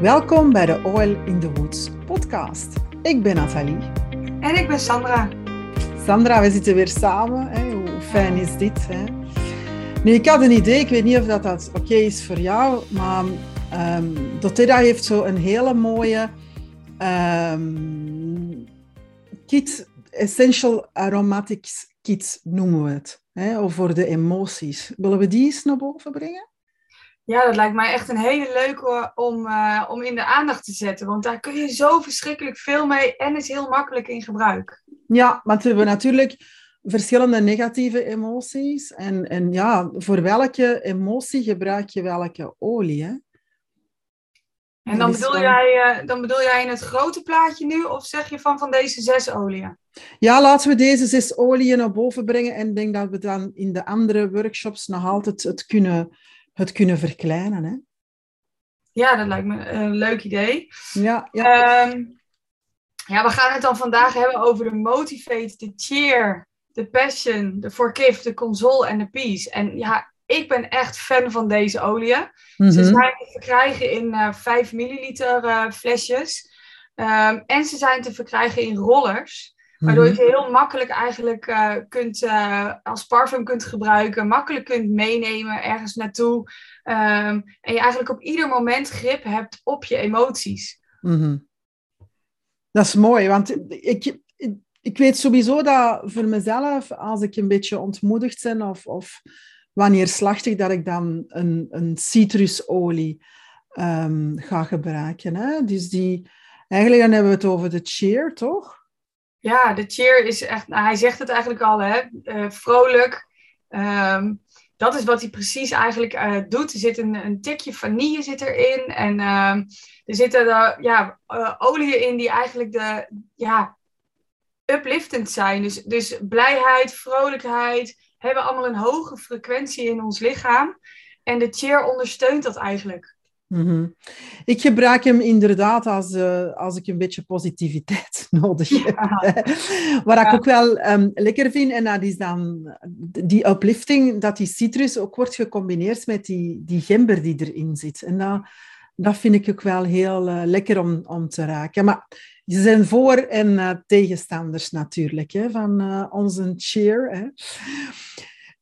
Welkom bij de Oil in the Woods podcast. Ik ben Nathalie. En ik ben Sandra. Sandra, we zitten weer samen. Hè? Hoe fijn is dit? Hè? Nu, ik had een idee, ik weet niet of dat, dat oké is voor jou, maar um, Dotera heeft zo een hele mooie um, kit, Essential Aromatics Kit noemen we het, hè? voor de emoties. Willen we die eens naar boven brengen? Ja, dat lijkt mij echt een hele leuke om, uh, om in de aandacht te zetten. Want daar kun je zo verschrikkelijk veel mee en is heel makkelijk in gebruik. Ja, want we hebben natuurlijk verschillende negatieve emoties. En, en ja, voor welke emotie gebruik je welke olie? Hè? En dan bedoel, jij, uh, dan bedoel jij in het grote plaatje nu, of zeg je van van deze zes oliën? Ja, laten we deze zes oliën naar boven brengen. En ik denk dat we dan in de andere workshops nog altijd het kunnen het kunnen verkleinen. Hè? Ja, dat lijkt me een leuk idee. Ja, ja. Um, ja, we gaan het dan vandaag hebben over de motivate, de cheer, de passion, de forgive, de console en de peace. En ja, ik ben echt fan van deze oliën. Mm -hmm. Ze zijn te verkrijgen in uh, 5 milliliter uh, flesjes. Um, en ze zijn te verkrijgen in rollers. Waardoor je ze heel makkelijk eigenlijk uh, kunt, uh, als parfum kunt gebruiken, makkelijk kunt meenemen ergens naartoe. Um, en je eigenlijk op ieder moment grip hebt op je emoties. Mm -hmm. Dat is mooi, want ik, ik weet sowieso dat voor mezelf, als ik een beetje ontmoedigd ben of, of wanneer slachtig, dat ik dan een, een citrusolie um, ga gebruiken. Hè? Dus die, eigenlijk dan hebben we het over de cheer, toch? Ja, de cheer is echt, nou, hij zegt het eigenlijk al, hè? Uh, vrolijk. Um, dat is wat hij precies eigenlijk uh, doet. Er zit een, een tikje vanille zit erin. En uh, er zitten ja, oliën in die eigenlijk de, ja, upliftend zijn. Dus, dus blijheid, vrolijkheid hebben allemaal een hoge frequentie in ons lichaam. En de cheer ondersteunt dat eigenlijk. Mm -hmm. Ik gebruik hem inderdaad als, uh, als ik een beetje positiviteit nodig heb. Ja. Wat ja. ik ook wel um, lekker vind, en dat is dan die uplifting, dat die citrus ook wordt gecombineerd met die, die gember die erin zit. En dat, dat vind ik ook wel heel uh, lekker om, om te raken. Maar ze zijn voor- en uh, tegenstanders natuurlijk hè, van onze cheer. Hè.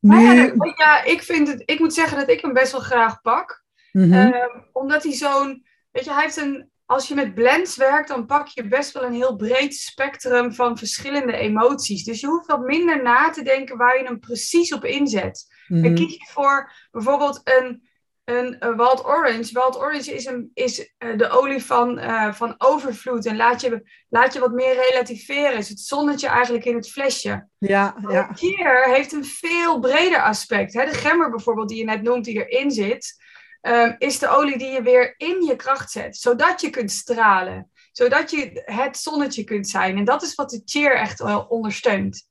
Nu... Ja, ja, ik, vind het, ik moet zeggen dat ik hem best wel graag pak. Mm -hmm. uh, omdat hij zo'n, weet je, hij heeft een, als je met blends werkt, dan pak je best wel een heel breed spectrum van verschillende emoties. Dus je hoeft wat minder na te denken waar je hem precies op inzet. Mm -hmm. Dan kies je voor bijvoorbeeld een, een, een Wild Orange. Wild Orange is, een, is uh, de olie van, uh, van overvloed en laat je, laat je wat meer relativeren. Is het zonnetje eigenlijk in het flesje. Ja, ja. Hier heeft een veel breder aspect. Hè? De gemmer bijvoorbeeld, die je net noemt, die erin zit um, is de olie die je weer in je kracht zet. Zodat je kunt stralen. Zodat je het zonnetje kunt zijn. En dat is wat de cheer echt wel ondersteunt.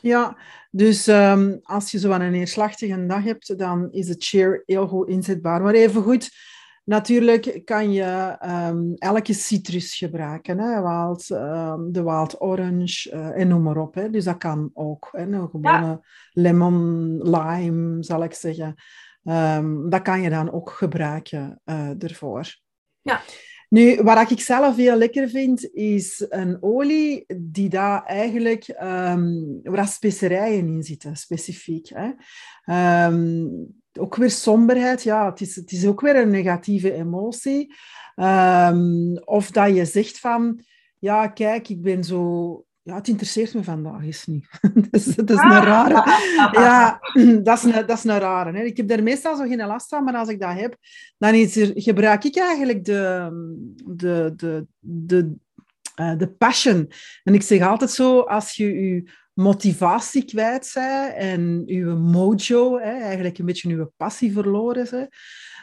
Ja, dus um, als je zo aan een neerslachtige dag hebt, dan is de cheer heel goed inzetbaar. Maar even goed, natuurlijk kan je um, elke citrus gebruiken. Hè? Wild, um, de wild orange uh, en noem maar op. Hè? Dus dat kan ook. Hè? Een gewone ja. lemon, lime, zal ik zeggen. Um, dat kan je dan ook gebruiken uh, ervoor. Ja. Nu, wat ik zelf heel lekker vind, is een olie die daar eigenlijk um, waar specerijen in zitten, specifiek. Hè. Um, ook weer somberheid, ja, het is, het is ook weer een negatieve emotie. of dat je zegt van, ja, kijk, ik ben zo ja, het interesseert me vandaag eens niet. dat, is, dat is een rare. Ja, dat is een, dat is een rare. Hè. Ik heb daar meestal zo geen last van, maar als ik dat heb, dan is er, gebruik ik eigenlijk de, de, de, de, uh, de passion. En ik zeg altijd zo, als je je motivatie kwijt bent en je mojo, hè, eigenlijk een beetje je passie verloren bent,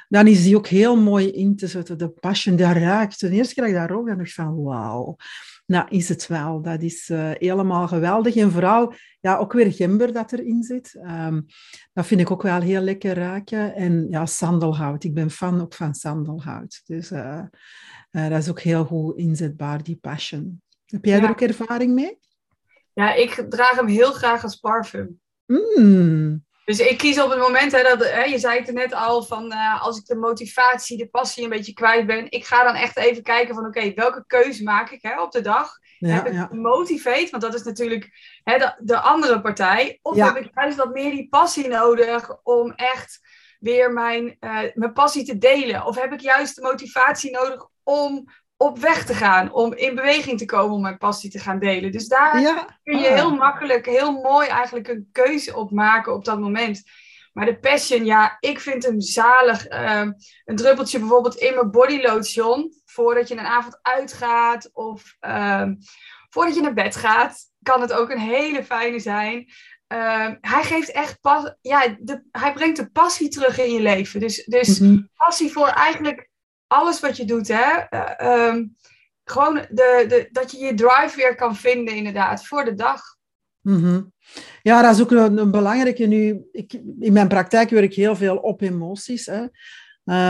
dan is die ook heel mooi in te zetten. De passion, dat ruikt. De eerste keer dat ik dat rook, dan dacht ik van wauw. Nou, is het wel. Dat is uh, helemaal geweldig. En vooral, ja, ook weer gember dat erin zit. Um, dat vind ik ook wel heel lekker ruiken. En ja, sandelhout. Ik ben fan ook van sandelhout. Dus uh, uh, dat is ook heel goed inzetbaar, die passion. Heb jij ja. er ook ervaring mee? Ja, ik draag hem heel graag als parfum. Mm. Dus ik kies op het moment, hè, dat, hè, je zei het er net al, van uh, als ik de motivatie, de passie een beetje kwijt ben, ik ga dan echt even kijken van oké, welke keuze maak ik hè, op de dag? Ja, heb ik ja. motivate, want dat is natuurlijk hè, de, de andere partij. Of heb ik juist wat meer die passie nodig om echt weer mijn, uh, mijn passie te delen? Of heb ik juist de motivatie nodig om op weg te gaan, om in beweging te komen om mijn passie te gaan delen. Dus daar kun je heel makkelijk, heel mooi eigenlijk een keuze op maken op dat moment. Maar de passion, ja, ik vind hem zalig. Ehm, een druppeltje bijvoorbeeld in mijn body lotion, voordat je een avond uitgaat of ehm, voordat je naar bed gaat, kan het ook een hele fijne zijn. Ehm, hij geeft echt pas, ja, de, hij brengt de passie terug in je leven. Dus, dus mhm. passie voor eigenlijk alles wat je doet, hè. Eh, ehm, gewoon de, de, dat je je drive weer kan vinden, inderdaad, voor de dag. Mhm. Ja, dat is ook een, belangrijke. Nu, ik, in mijn praktijk werk ik heel veel op emoties. Hè.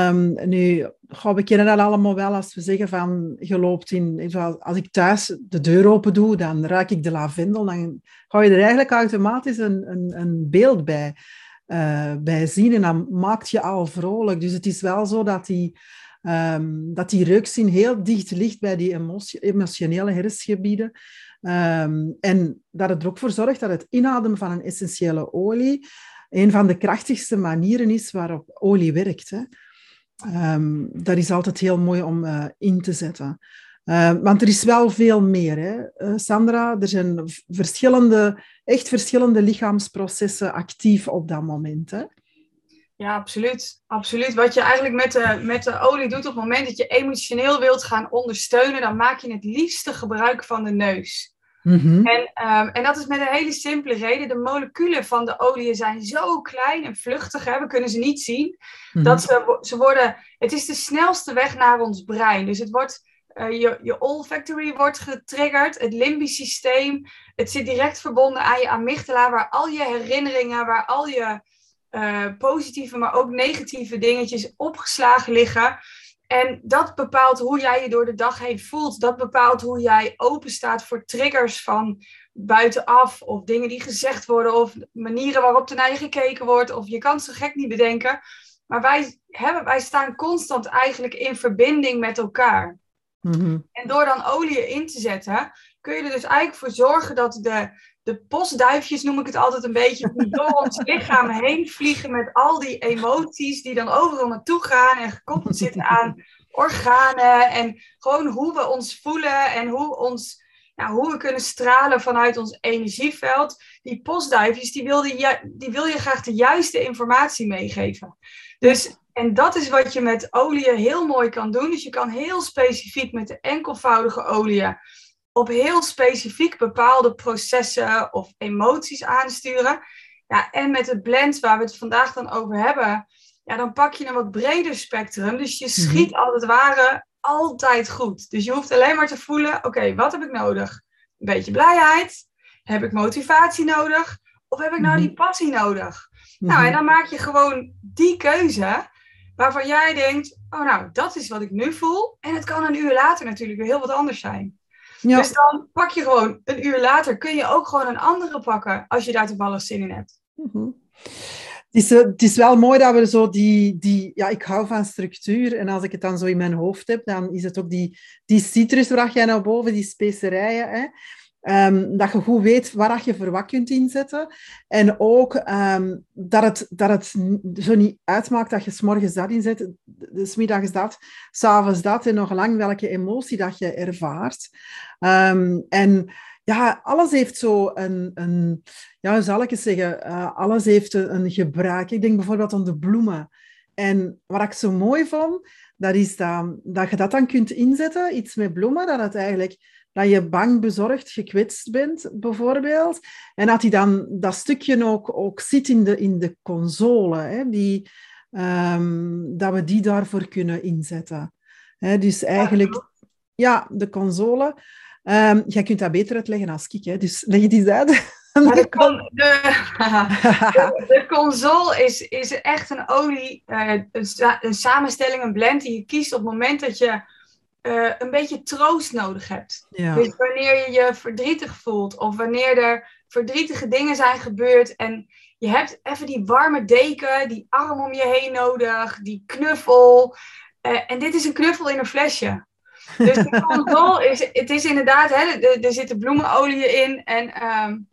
Um, nu, goh, we kennen dat allemaal wel als we zeggen van je loopt in, als ik thuis de deur open doe, dan ruik ik de lavendel, dan ga je er eigenlijk automatisch een, een, een beeld bij, uh, bij zien en dan maakt je al vrolijk. Dus het is wel zo dat die, Um, dat die reukzin heel dicht ligt bij die emotionele hersengebieden. Um, en dat het er ook voor zorgt dat het inademen van een essentiële olie een van de krachtigste manieren is waarop olie werkt. Hè. Um, dat is altijd heel mooi om uh, in te zetten. Uh, want er is wel veel meer, hè. Uh, Sandra. Er zijn verschillende, echt verschillende lichaamsprocessen actief op dat moment. Hè. Ja, absoluut. absoluut. Wat je eigenlijk met de, met de olie doet op het moment dat je emotioneel wilt gaan ondersteunen, dan maak je het liefste gebruik van de neus. Mhm. en, um, en dat is met een hele simpele reden. De moleculen van de olie zijn zo klein en vluchtig, hè, we kunnen ze niet zien, mhm. dat ze, ze worden, het is de snelste weg naar ons brein. Dus het wordt, uh, je, je olfactory wordt getriggerd, het limbisch systeem, het zit direct verbonden aan je amygdala, waar al je herinneringen, waar al je uh, positieve, maar ook negatieve dingetjes opgeslagen liggen. En dat bepaalt hoe jij je door de dag heen voelt. Dat bepaalt hoe jij open staat voor triggers van buitenaf. Of dingen die gezegd worden. Of manieren waarop er naar je gekeken wordt. Of je kan ze gek niet bedenken. Maar wij, hebben, wij staan constant eigenlijk in verbinding met elkaar. Mhm. En door dan olie in te zetten, kun je er dus eigenlijk voor zorgen dat de, de postduifjes, noem ik het altijd een beetje, die door ons lichaam heen vliegen met al die emoties die dan overal naartoe gaan en gekoppeld zitten aan organen en gewoon hoe we ons voelen en hoe, ons, hoe we kunnen stralen vanuit ons energieveld. Die postduifjes, die wil, die, die wil je graag de juiste informatie meegeven. Dus, en dat is wat je met olie heel mooi kan doen. Dus je kan heel specifiek met de enkelvoudige olie op heel specifiek bepaalde processen of emoties aansturen. Ja, en met het blend waar we het vandaag dan over hebben, ja, dan pak je een wat breder spectrum. Dus je mhm. schiet als het ware altijd goed. Dus je hoeft alleen maar te voelen, oké, wat heb ik nodig? Een beetje blijheid? Heb ik motivatie nodig? Of heb ik nou mhm. die passie nodig? Nou, en mhm. dan maak je gewoon die keuze waarvan jij denkt, oh nou, dat is wat ik nu voel. En het kan een uur later natuurlijk weer heel wat anders zijn. Ja. Dus dan pak je gewoon een uur later, kun je ook gewoon een andere pakken als je daar toevallig zin in hebt. Mm het, is, het is wel mooi dat we zo die, die, ja, ik hou van structuur en als ik het dan zo in mijn hoofd heb, dan is het ook die, die citrus waar jij naar boven, die specerijen. Hè? Um, dat je goed weet waar je voor kunt inzetten. En ook um, dat, het, dat het zo niet uitmaakt dat je s'morgens dat inzet, dus middags dat, s'avonds dat en nog lang welke emotie dat je ervaart. Um, en ja, alles heeft zo een, een ja, hoe zal ik het zeggen, uh, alles heeft een, een gebruik. Ik denk bijvoorbeeld aan de bloemen. En wat ik zo mooi vond, dat is dat, dat je dat dan kunt inzetten, iets met bloemen, dat het eigenlijk dat je bang, bezorgd, gekwetst bent, bijvoorbeeld. En dat hij dan dat stukje ook, ook zit in de, in de console, hè, die, um, dat we die daarvoor kunnen inzetten. Hè, dus eigenlijk, ja, de console. Um, jij kunt dat beter uitleggen als ik, hè, dus leg het eens uit. De, con de, console is, is echt een olie, een, een, samenstelling, een blend die je kiest op het moment dat je uh, een beetje troost nodig hebt. Dus wanneer je je verdrietig voelt of wanneer er verdrietige dingen zijn gebeurd en je hebt even die warme deken, die arm om je heen nodig, die knuffel. Uh, en dit is een knuffel in een flesje. Dus de is, het is inderdaad, hè, er, er zitten bloemenolie in en, um,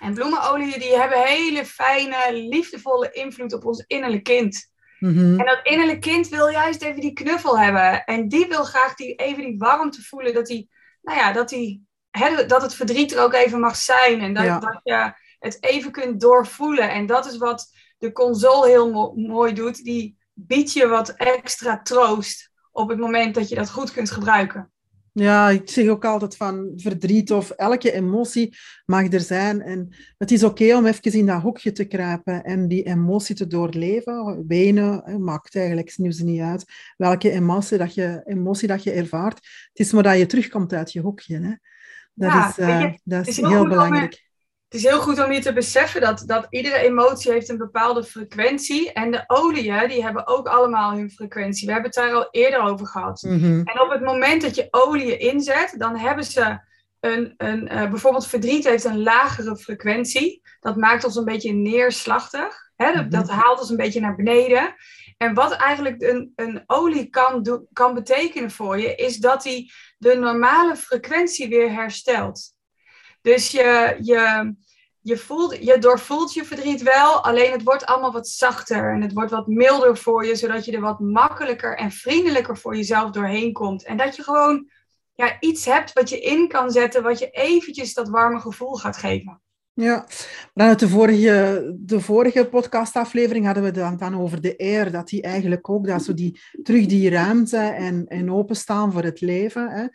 en bloemenolie die hebben hele fijne, liefdevolle invloed op ons innerlijk kind. Mm En dat innerlijk kind wil juist even die knuffel hebben. En die wil graag die, even die warmte voelen, dat, die, nou ja, dat, die, hè, dat het verdriet er ook even mag zijn. En dat, dat je het even kunt doorvoelen. En dat is wat de console heel mooi doet. Die biedt je wat extra troost op het moment dat je dat goed kunt gebruiken. Ja, ik zeg ook altijd van verdriet of elke emotie mag er zijn. En het is oké om even in dat hoekje te kruipen en die emotie te doorleven. Wenen maakt eigenlijk nu niet uit welke emotie dat, je, emotie dat je ervaart. Het is maar dat je terugkomt uit je hoekje. Hè. Dat ja, is, uh, dat is heel, heel belangrijk het is heel goed om je te beseffen dat, dat iedere emotie heeft een bepaalde frequentie. En de oliën, die hebben ook allemaal hun frequentie. We hebben het daar al eerder over gehad. Mhm. En op het moment dat je oliën inzet, dan hebben ze een, een uh, bijvoorbeeld verdriet heeft een lagere frequentie. Dat maakt ons een beetje neerslachtig. Hè? Dat, dat, mhm. haalt ons een beetje naar beneden. En wat eigenlijk een, een olie kan, kan betekenen voor je, is dat hij de normale frequentie weer herstelt. Dus je, je, je, voelt, je doorvoelt je verdriet wel, alleen het wordt allemaal wat zachter en het wordt wat milder voor je, zodat je er wat makkelijker en vriendelijker voor jezelf doorheen komt. En dat je gewoon ja, iets hebt wat je in kan zetten, wat je eventjes dat warme gevoel gaat geven. Ja, uit de vorige, de vorige podcastaflevering hadden we het dan over de air, dat die eigenlijk ook, dat zo die, terug die ruimte en, en openstaan voor het leven. Hè.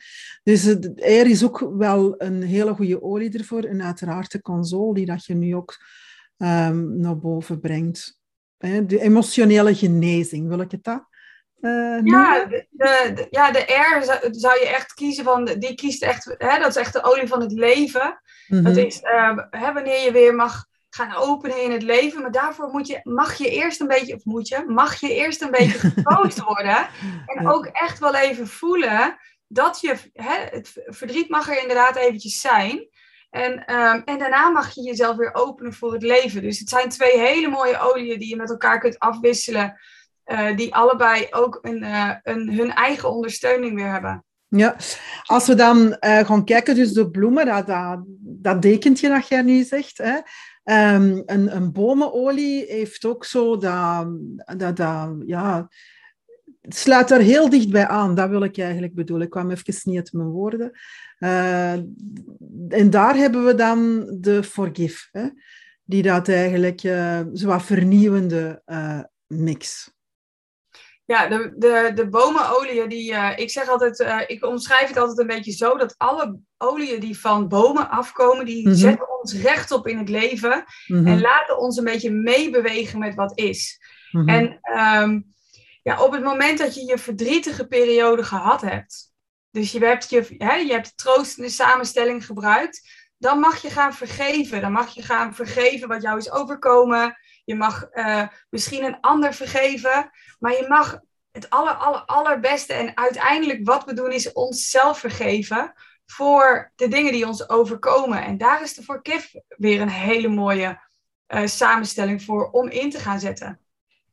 Dus de air is ook wel een hele goede olie ervoor en uiteraard de console die dat je nu ook um, naar boven brengt. Hè. De emotionele genezing, wil ik het dat? Uh, ja, de, de, ja, de air zou, zou, je echt kiezen van, die kiest echt, hè, dat is echt de olie van het leven. Dat mhm. is uh, hè, wanneer je weer mag gaan openen in het leven. Maar daarvoor moet je, mag je eerst een beetje, of moet je, mag je eerst een beetje getroost worden. En ook echt wel even voelen dat je, hè, het verdriet mag er inderdaad eventjes zijn. En, um, en daarna mag je jezelf weer openen voor het leven. Dus het zijn twee hele mooie oliën die je met elkaar kunt afwisselen. Uh, die allebei ook een, uh, een, hun eigen ondersteuning weer hebben. Ja, als we dan uh, gaan kijken, dus de bloemen, dat, dat, dat dekentje dat jij nu zegt, hè, um, een, een bomenolie heeft ook zo dat, dat, ja, sluit er heel dicht bij aan, dat wil ik eigenlijk bedoelen. Ik kwam even niet uit mijn woorden. En daar hebben we dan de forgive, hè, die dat eigenlijk uh, zo wat vernieuwende mix. Ja, de, de, de bomenolieën, die, uh, ik zeg altijd, uh, ik omschrijf het altijd een beetje zo, dat alle oliën die van bomen afkomen, die mhm. zetten ons rechtop in het leven mhm. en laten ons een beetje meebewegen met wat is. Mhm. En um, ja, op het moment dat je je verdrietige periode gehad hebt, dus je hebt, je, hè, je hebt de troostende samenstelling gebruikt, dan mag je gaan vergeven. Dan mag je gaan vergeven wat jou is overkomen. Je mag uh, misschien een ander vergeven. Maar je mag het aller, aller, allerbeste en uiteindelijk wat we doen is onszelf vergeven voor de dingen die ons overkomen. En daar is de Forgive weer een hele mooie uh, samenstelling voor om in te gaan zetten.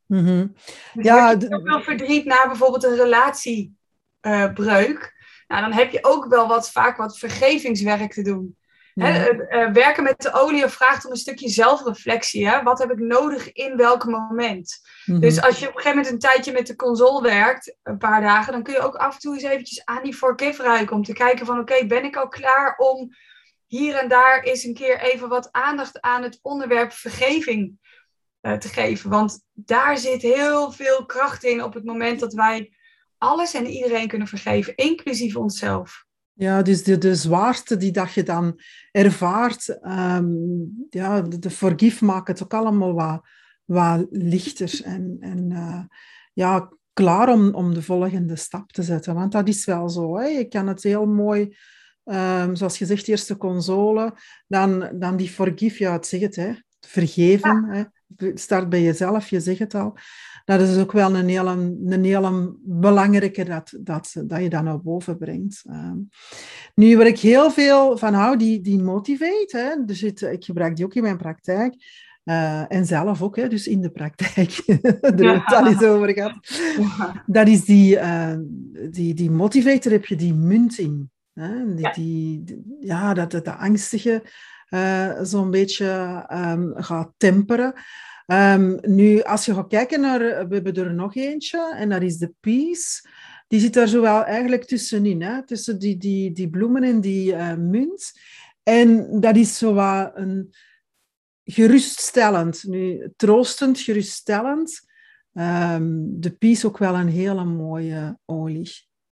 Mm -hmm. dus ja, je ook wel verdriet na bijvoorbeeld een relatiebreuk. Uh, nou, dan heb je ook wel wat, vaak wat vergevingswerk te doen. Hè, uh, werken met de olie vraagt om een stukje zelfreflectie. Hè? Wat heb ik nodig in welk moment? Mhm. Dus als je op een gegeven moment een tijdje met de console werkt, een paar dagen, dan kun je ook af en toe eens eventjes aan die forgive ruiken. Om te kijken van oké, ben ik al klaar om hier en daar eens een keer even wat aandacht aan het onderwerp vergeving uh, te geven. Want daar zit heel veel kracht in op het moment dat wij alles en iedereen kunnen vergeven, inclusief onszelf. Ja, dus de, de zwaarte die dat je dan ervaart, um, ja, de, de forgive maakt het ook allemaal wat, wat lichter en, en uh, ja, klaar om, om de volgende stap te zetten. Want dat is wel zo. Hè? Je kan het heel mooi, um, zoals je zegt, eerst de console, dan, dan die forgive, ja, het zegt het, hè. Vergeven. Hè? Start bij jezelf, je zegt het al. Dat is ook wel een hele, een hele belangrijke dat, dat, dat je dat naar boven brengt. Ehm, nu, waar ik heel veel van hou, die, die motivate. Hè? Dus het, ik gebruik die ook in mijn praktijk. Uh, en zelf ook, hè, dus in de praktijk. Daar ja. het al eens over gehad. Dat is die, uh, die, die motivator, heb je die munt in. Hè? Die, die, ja, dat de angstige uh, zo'n beetje um, gaat temperen. Um, nu, als je gaat kijken naar, we hebben er nog eentje, en dat is de peace. Die zit daar zo wel eigenlijk tussenin, hè? tussen die, die, die bloemen en die uh, munt. En dat is zo wat een geruststellend. Nu, troostend, geruststellend. Um, de peace ook wel een hele mooie olie.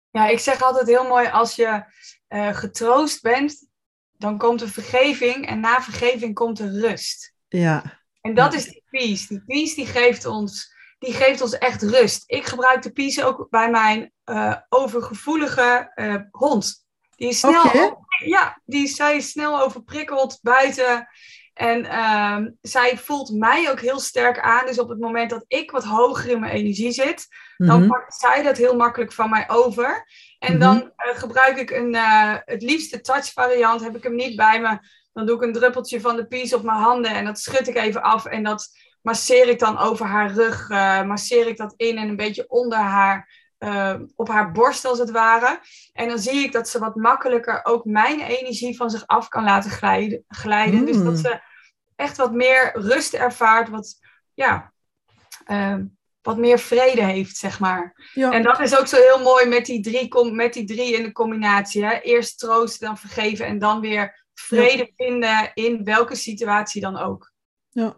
Ja, ik zeg altijd heel mooi, als je uh, getroost bent, dan komt er vergeving en na vergeving komt er rust. Ja. En dat is die peace. Die peace die geeft, ons, die geeft ons echt rust. Ik gebruik de peace ook bij mijn uh, overgevoelige uh, hond. Die is snel, okay. ja, die, zij is snel overprikkeld buiten. En uh, zij voelt mij ook heel sterk aan. Dus op het moment dat ik wat hoger in mijn energie zit, mm -hmm. dan pakt zij dat heel makkelijk van mij over. En mm -hmm. dan uh, gebruik ik een, uh, het liefste touch variant. Heb ik hem niet bij me. Dan doe ik een druppeltje van de peace op mijn handen. En dat schud ik even af. En dat masseer ik dan over haar rug. Uh, masseer ik dat in en een beetje onder haar. Uh, op haar borst als het ware. En dan zie ik dat ze wat makkelijker ook mijn energie van zich af kan laten glijden. glijden. Mm. Dus dat ze echt wat meer rust ervaart. Wat, ja, uh, wat meer vrede heeft, zeg maar. Ja. En dat is ook zo heel mooi met die drie, met die drie in de combinatie. Hè? Eerst troosten, dan vergeven en dan weer vrede ja. vinden in welke situatie dan ook. Ja.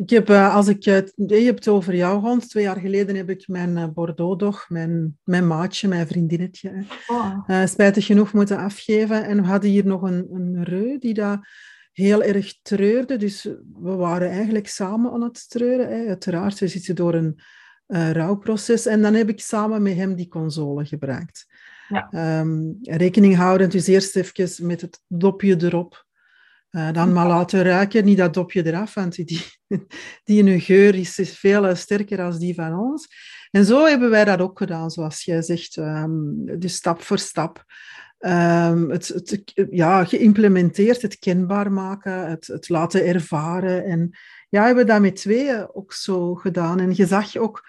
Ik heb, uh, als ik, je hebt het over jouw hond. Twee jaar geleden heb ik mijn uh, Bordeaux-dog, mijn, mijn maatje, mijn vriendinnetje, oh. spijtig genoeg moeten afgeven. En we hadden hier nog een, een reu die daar heel erg treurde. Dus we waren eigenlijk samen aan het treuren. Hè. Uiteraard, we zitten door een rouwproces. En dan heb ik samen met hem die console gebruikt. Ja. Um, rekening houden, dus eerst even met het dopje erop. Uh, dan maar laten ruiken, niet dat dopje eraf, want die, die in geur is, is veel sterker dan die van ons. En zo hebben wij dat ook gedaan, zoals jij zegt, um, dus stap voor stap. Um, het, ja, geïmplementeerd, het kenbaar maken, het, het laten ervaren. En ja, we hebben dat met tweeën ook zo gedaan. En je zag ook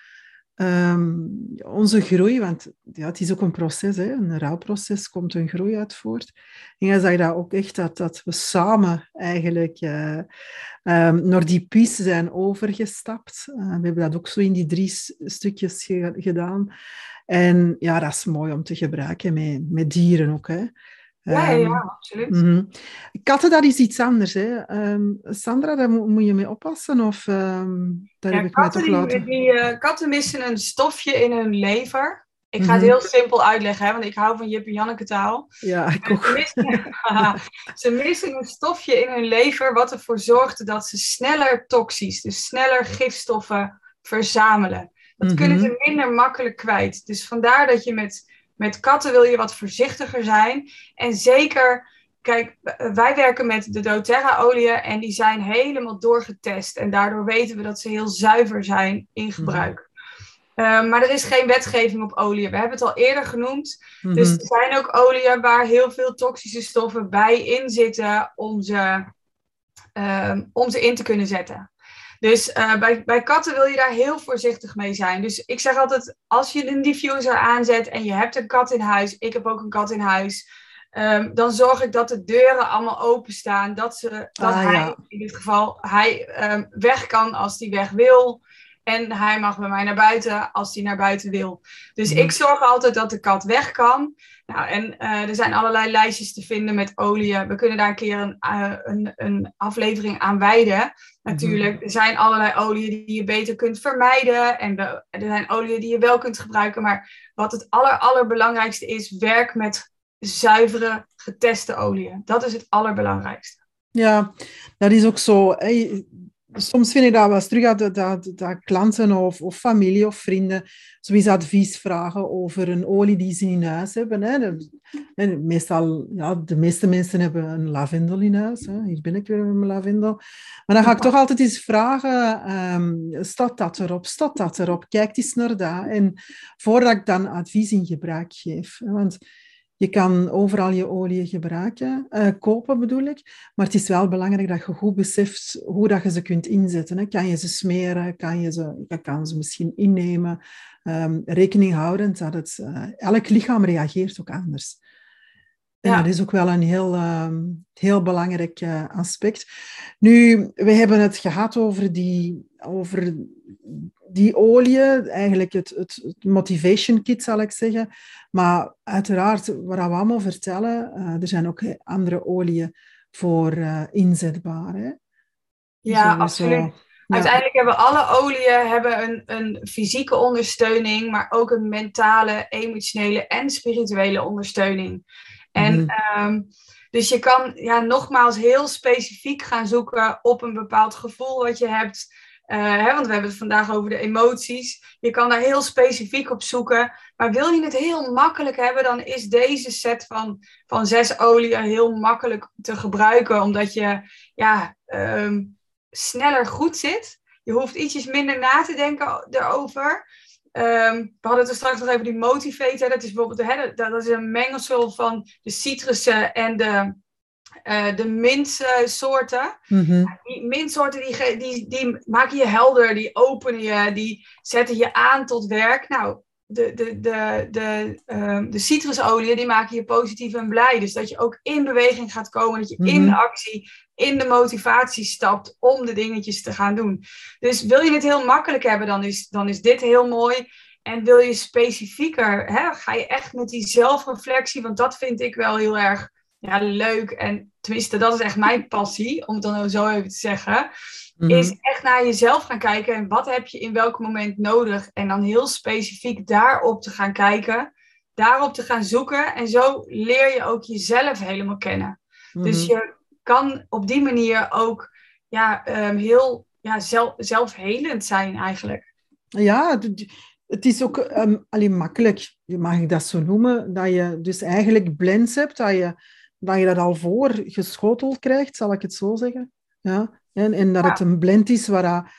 Um, onze groei, want ja, het is ook een proces, hè, een rouwproces komt een groei uit voort. En je zag dat ook echt, dat, dat we samen eigenlijk uh, naar die piste zijn overgestapt. Uh, we hebben dat ook zo in die drie stukjes ge gedaan. En ja, dat is mooi om te gebruiken met, met dieren ook. Hè. Ja, ja, ja, absoluut. Mm -hmm. Katten, dat is iets anders. Hè? Um, Sandra, daar moet, moet, je mee oppassen? Of um, daar ja, heb ik katten, mij toch laten... Die, die uh, katten missen een stofje in hun lever. Ik ga het heel simpel uitleggen, hè, want ik hou van Jip en Janneke taal. Ja, ik ook. Ze missen, ze missen een stofje in hun lever wat ervoor zorgt dat ze sneller toxisch, dus sneller gifstoffen verzamelen. Dat mm -hmm. kunnen ze minder makkelijk kwijt. Dus vandaar dat je met met katten wil je wat voorzichtiger zijn. En zeker, kijk, wij werken met de doTERRA-oliën en die zijn helemaal doorgetest. En daardoor weten we dat ze heel zuiver zijn in gebruik. Mm. Uh, maar er is geen wetgeving op oliën. We hebben het al eerder genoemd. -hmm. Dus er zijn ook oliën waar heel veel toxische stoffen bij in zitten om ze, uh, om ze in te kunnen zetten. Dus uh, bij, bij katten wil je daar heel voorzichtig mee zijn. Dus ik zeg altijd, als je een diffuser aanzet en je hebt een kat in huis, ik heb ook een kat in huis, um, dan zorg ik dat de deuren allemaal openstaan. Dat, ze, dat ah, hij, ja. in dit geval, hij um, weg kan als hij weg wil. En hij mag bij mij naar buiten als hij naar buiten wil. Dus mm. ik zorg altijd dat de kat weg kan. Nou, en uh, er zijn allerlei lijstjes te vinden met oliën. We kunnen daar een keer een, uh, een, een aflevering aan wijden. Natuurlijk, mm. er zijn allerlei oliën die je beter kunt vermijden. En er zijn oliën die je wel kunt gebruiken. Maar wat het aller, allerbelangrijkste is, werk met zuivere, geteste oliën. Dat is het allerbelangrijkste. Ja, dat is ook zo. Hey soms vind ik dat wel eens terug dat, dat, dat klanten of, of familie of vrienden zoiets advies vragen over een olie die ze in huis hebben. Hè. De, meestal, ja, de meeste mensen hebben een lavendel in huis. Hè. Hier ben ik weer met mijn lavendel. Maar dan ga ik toch altijd eens vragen, um, staat dat erop? Staat dat erop? Kijk eens naar dat. En voordat ik dan advies in gebruik geef. Want je kan overal je olie gebruiken, uh, kopen bedoel ik. Maar het is wel belangrijk dat je goed beseft hoe dat je ze kunt inzetten. Hè. Kan je ze smeren? Kan je ze, je kan ze misschien innemen? Um, rekening houdend dat het, uh, elk lichaam reageert ook anders. En dat is ook wel een heel, uh, heel belangrijk uh, aspect. Nu, we hebben het gehad over die, over die olie, eigenlijk het, het, het, motivation kit zal ik zeggen. Maar uiteraard, wat we allemaal vertellen, uh, er zijn ook andere oliën voor uh, inzetbaar. Hè? Ja, absoluut. Uiteindelijk hebben alle oliën hebben een, een fysieke ondersteuning, maar ook een mentale, emotionele en spirituele ondersteuning. En mm -hmm. dus je kan ja, nogmaals heel specifiek gaan zoeken op een bepaald gevoel wat je hebt. Uh, hè, want we hebben het vandaag over de emoties. Je kan daar heel specifiek op zoeken. Maar wil je het heel makkelijk hebben, dan is deze set van, van zes oliën heel makkelijk te gebruiken. Omdat je ja, um, sneller goed zit. Je hoeft ietsjes minder na te denken erover. Um, we hadden het er straks nog even die Motivate. Dat is bijvoorbeeld hè, dat is een mengsel van de citrussen en de, uh, de mintsoorten. Mm -hmm. Die mintsoorten die, die, die maken je helder, die openen je, die zetten je aan tot werk. Nou, de, de, de, de, um, de citrusolie die maken je positief en blij. Dus dat je ook in beweging gaat komen, dat je mm -hmm. in actie, in de motivatie stapt om de dingetjes te gaan doen. Dus wil je het heel makkelijk hebben, dan is, dan is dit heel mooi. En wil je specifieker, hè, ga je echt met die zelfreflectie, want dat vind ik wel heel erg ja, leuk. En tenminste, dat is echt mijn passie, om het dan zo even te zeggen. Mm -hmm. Is echt naar jezelf gaan kijken en wat heb je in welk moment nodig. En dan heel specifiek daarop te gaan kijken, daarop te gaan zoeken. En zo leer je ook jezelf helemaal kennen. Mm. Dus je kan op die manier ook ja, um, heel ja, zelf, zelfhelend zijn eigenlijk. Ja, het is ook um, alleen makkelijk, mag ik dat zo noemen, dat je dus eigenlijk blends hebt, dat je dat, je dat al voor geschoteld krijgt, zal ik het zo zeggen. Ja? En, en dat ja. het een blend is waar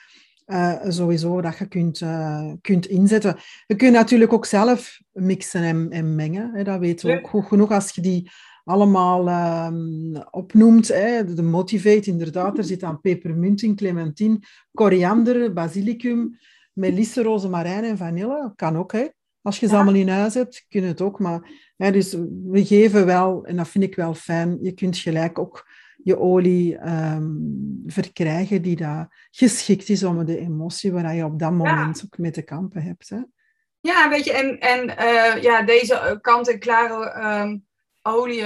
uh, sowieso dat je kunt, uh, kunt inzetten. Je kunt natuurlijk ook zelf mixen en, en mengen. Hè? Dat weten we ook goed genoeg als je die allemaal um, opnoemt. Hè. De Motivate, inderdaad, er zit aan pepermunt in, clementine, koriander, basilicum, melisse, rozemarijn en vanille. Kan ook, hè. Als je ze ja. allemaal in huis hebt, kun je het ook. Maar hè, dus we geven wel, en dat vind ik wel fijn, je kunt gelijk ook je olie um, verkrijgen die daar geschikt is om de emotie waar je op dat moment ja. ook mee te kampen hebt. Hè. Ja, weet je, en, en uh, ja, deze kant-en-klare um, olie,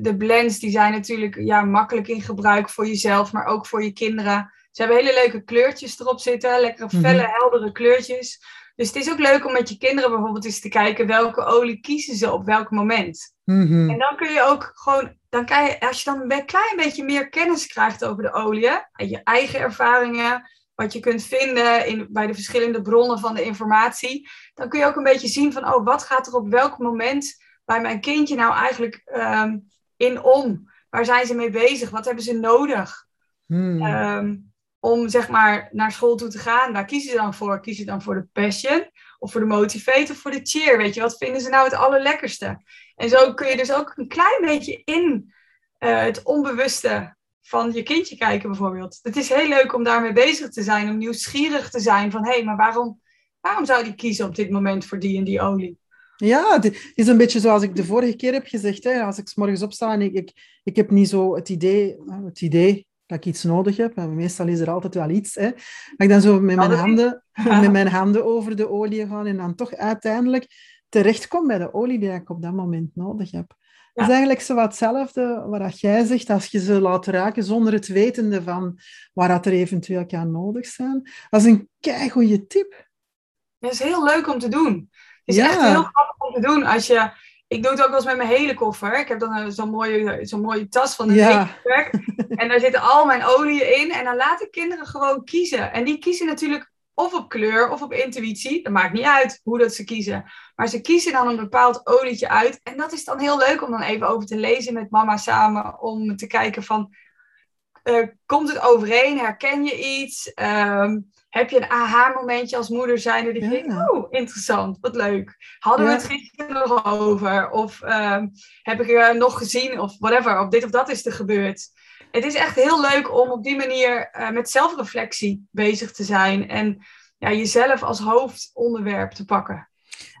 de blends, die zijn natuurlijk ja, makkelijk in gebruik voor jezelf, maar ook voor je kinderen. Ze hebben hele leuke kleurtjes erop zitten, lekkere felle, mm -hmm. heldere kleurtjes. Dus het is ook leuk om met je kinderen bijvoorbeeld eens te kijken welke olie kiezen ze op welk moment. Mm -hmm. En dan kun je ook gewoon, dan kan je, als je dan een klein beetje meer kennis krijgt over de olie, je eigen ervaringen, wat je kunt vinden in, bij de verschillende bronnen van de informatie, dan kun je ook een beetje zien van, oh, wat gaat er op welk moment bij mijn kindje nou eigenlijk um, in om? Waar zijn ze mee bezig? Wat hebben ze nodig? Um, om zeg maar naar school toe te gaan. Waar kiezen ze dan voor? Kiezen ze dan voor de passion? Of voor de motivate? Of voor de cheer? Weet je, wat vinden ze nou het allerlekkerste? En zo kun je dus ook een klein beetje in uh, het onbewuste van je kindje kijken bijvoorbeeld. Het is heel leuk om daarmee bezig te zijn. Om nieuwsgierig te zijn van... Hé, hey, maar waarom, waarom zou die kiezen op dit moment voor die en die olie? Ja, het is een beetje zoals ik de vorige keer heb gezegd. Hè. Als ik s morgens opsta en ik, ik, ik heb niet zo het idee, het idee dat ik iets nodig heb. En meestal is er altijd wel iets. Hè. Maar ik dan zo met mijn, handen, met mijn handen over de olie gaan en dan toch uiteindelijk terechtkom bij de olie die ik op dat moment nodig heb. Ja. Dat is eigenlijk zo wat hetzelfde wat jij zegt, als je ze laat raken zonder het wetende van waar dat er eventueel kan nodig zijn. Dat is een keigoede tip. Dat is heel leuk om te doen. Het is ja. echt heel grappig om te doen als je ik doe het ook wel eens met mijn hele koffer. Ik heb dan zo'n mooie, zo'n mooie tas van de ja. En daar zitten al mijn oliën in. En dan laat ik kinderen gewoon kiezen. En die kiezen natuurlijk of op kleur of op intuïtie. Dat maakt niet uit hoe dat ze kiezen. Maar ze kiezen dan een bepaald olietje uit. En dat is dan heel leuk om dan even over te lezen met mama samen. Om te kijken van, uh, komt het overeen? Herken je iets? Ehm, heb je een aha-momentje als moeder zijn dat je denkt, oh, interessant, wat leuk. Hadden we het gisteren nog over? Of uh, heb ik er nog gezien? Of whatever, of dit of dat is er gebeurd. Het is echt heel leuk om op die manier uh, met zelfreflectie bezig te zijn. En ja, jezelf als hoofdonderwerp te pakken.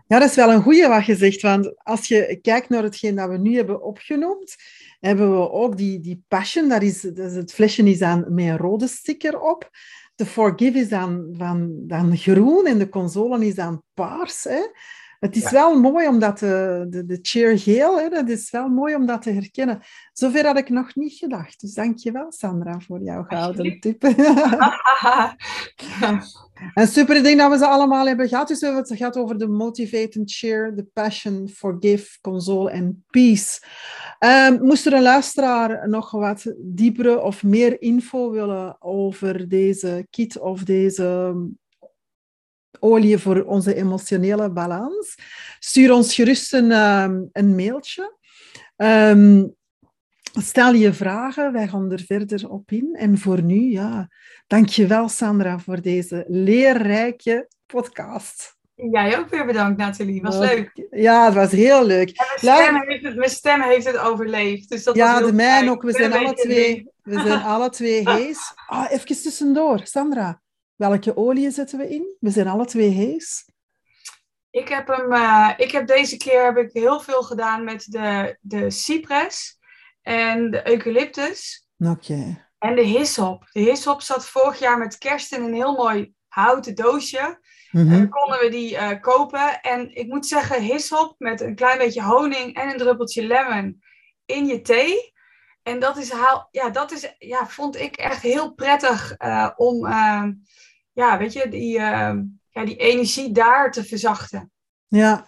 Ja, dat is wel een goede wat je zegt. Want als je kijkt naar hetgeen dat we nu hebben opgenoemd, hebben we ook die, die passion. Dat is, dat is het flesje is aan met een rode sticker op. De Forgive is dan, van, dan groen en de console is dan paars. Hè? Het is wel mooi om dat de, de, de cheer geel, hè, dat is wel mooi om dat te herkennen. Zover had ik nog niet gedacht. Dus dank je wel, Sandra, voor jouw gouden tip. en super, denk dat we ze allemaal hebben gehad. Dus we hebben het gehad over de motivate and cheer, the passion, forgive, console en peace. Um, moest er een luisteraar nog wat diepere of meer info willen over deze kit of deze olie voor onze emotionele balans, stuur ons gerust een, ehm, een mailtje. Ehm, stel je vragen, wij gaan er verder op in. En voor nu, ja, dankjewel Sandra voor deze leerrijke podcast. Jij ook weer bedankt, Nathalie. Was leuk. Ja, het was heel leuk. mijn, stem heeft het, mijn stem heeft het overleefd. Dus dat ja, de mijne ook. We zijn, alle twee, we zijn alle twee hees. Ah, even tussendoor, Sandra. Welke olie zetten we in? We zijn alle twee hees. Ik heb, hem, uh, ik heb deze keer heb ik heel veel gedaan met de, de cypress en de eucalyptus. En de hyssop. De hyssop zat vorig jaar met kerst in een heel mooi houten doosje. Mm En konden we die uh, kopen. En ik moet zeggen, hyssop met een klein beetje honing en een druppeltje lemon in je thee. En dat is, ja, dat is ja, vond ik echt heel prettig uh, om ja, weet je, die, ja, die energie daar te verzachten. Ja,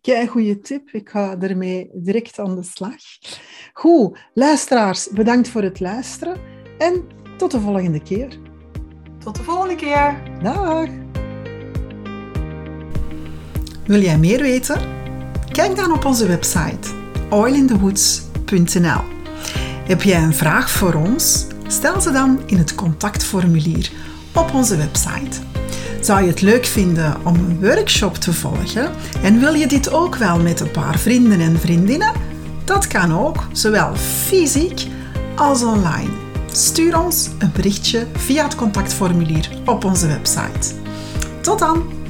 kei goede tip. Ik ga ermee direct aan de slag. Goed, luisteraars, bedankt voor het luisteren en tot de volgende keer. Tot de volgende keer. Dag. Wil jij meer weten? Kijk dan op onze website oilindewoods.nl. Heb jij een vraag voor ons? Stel ze dan in het contactformulier op onze website. Zou je het leuk vinden om een workshop te volgen en wil je dit ook wel met een paar vrienden en vriendinnen? Dat kan ook, zowel fysiek als online. Stuur ons een berichtje via het contactformulier op onze website. Tot dan!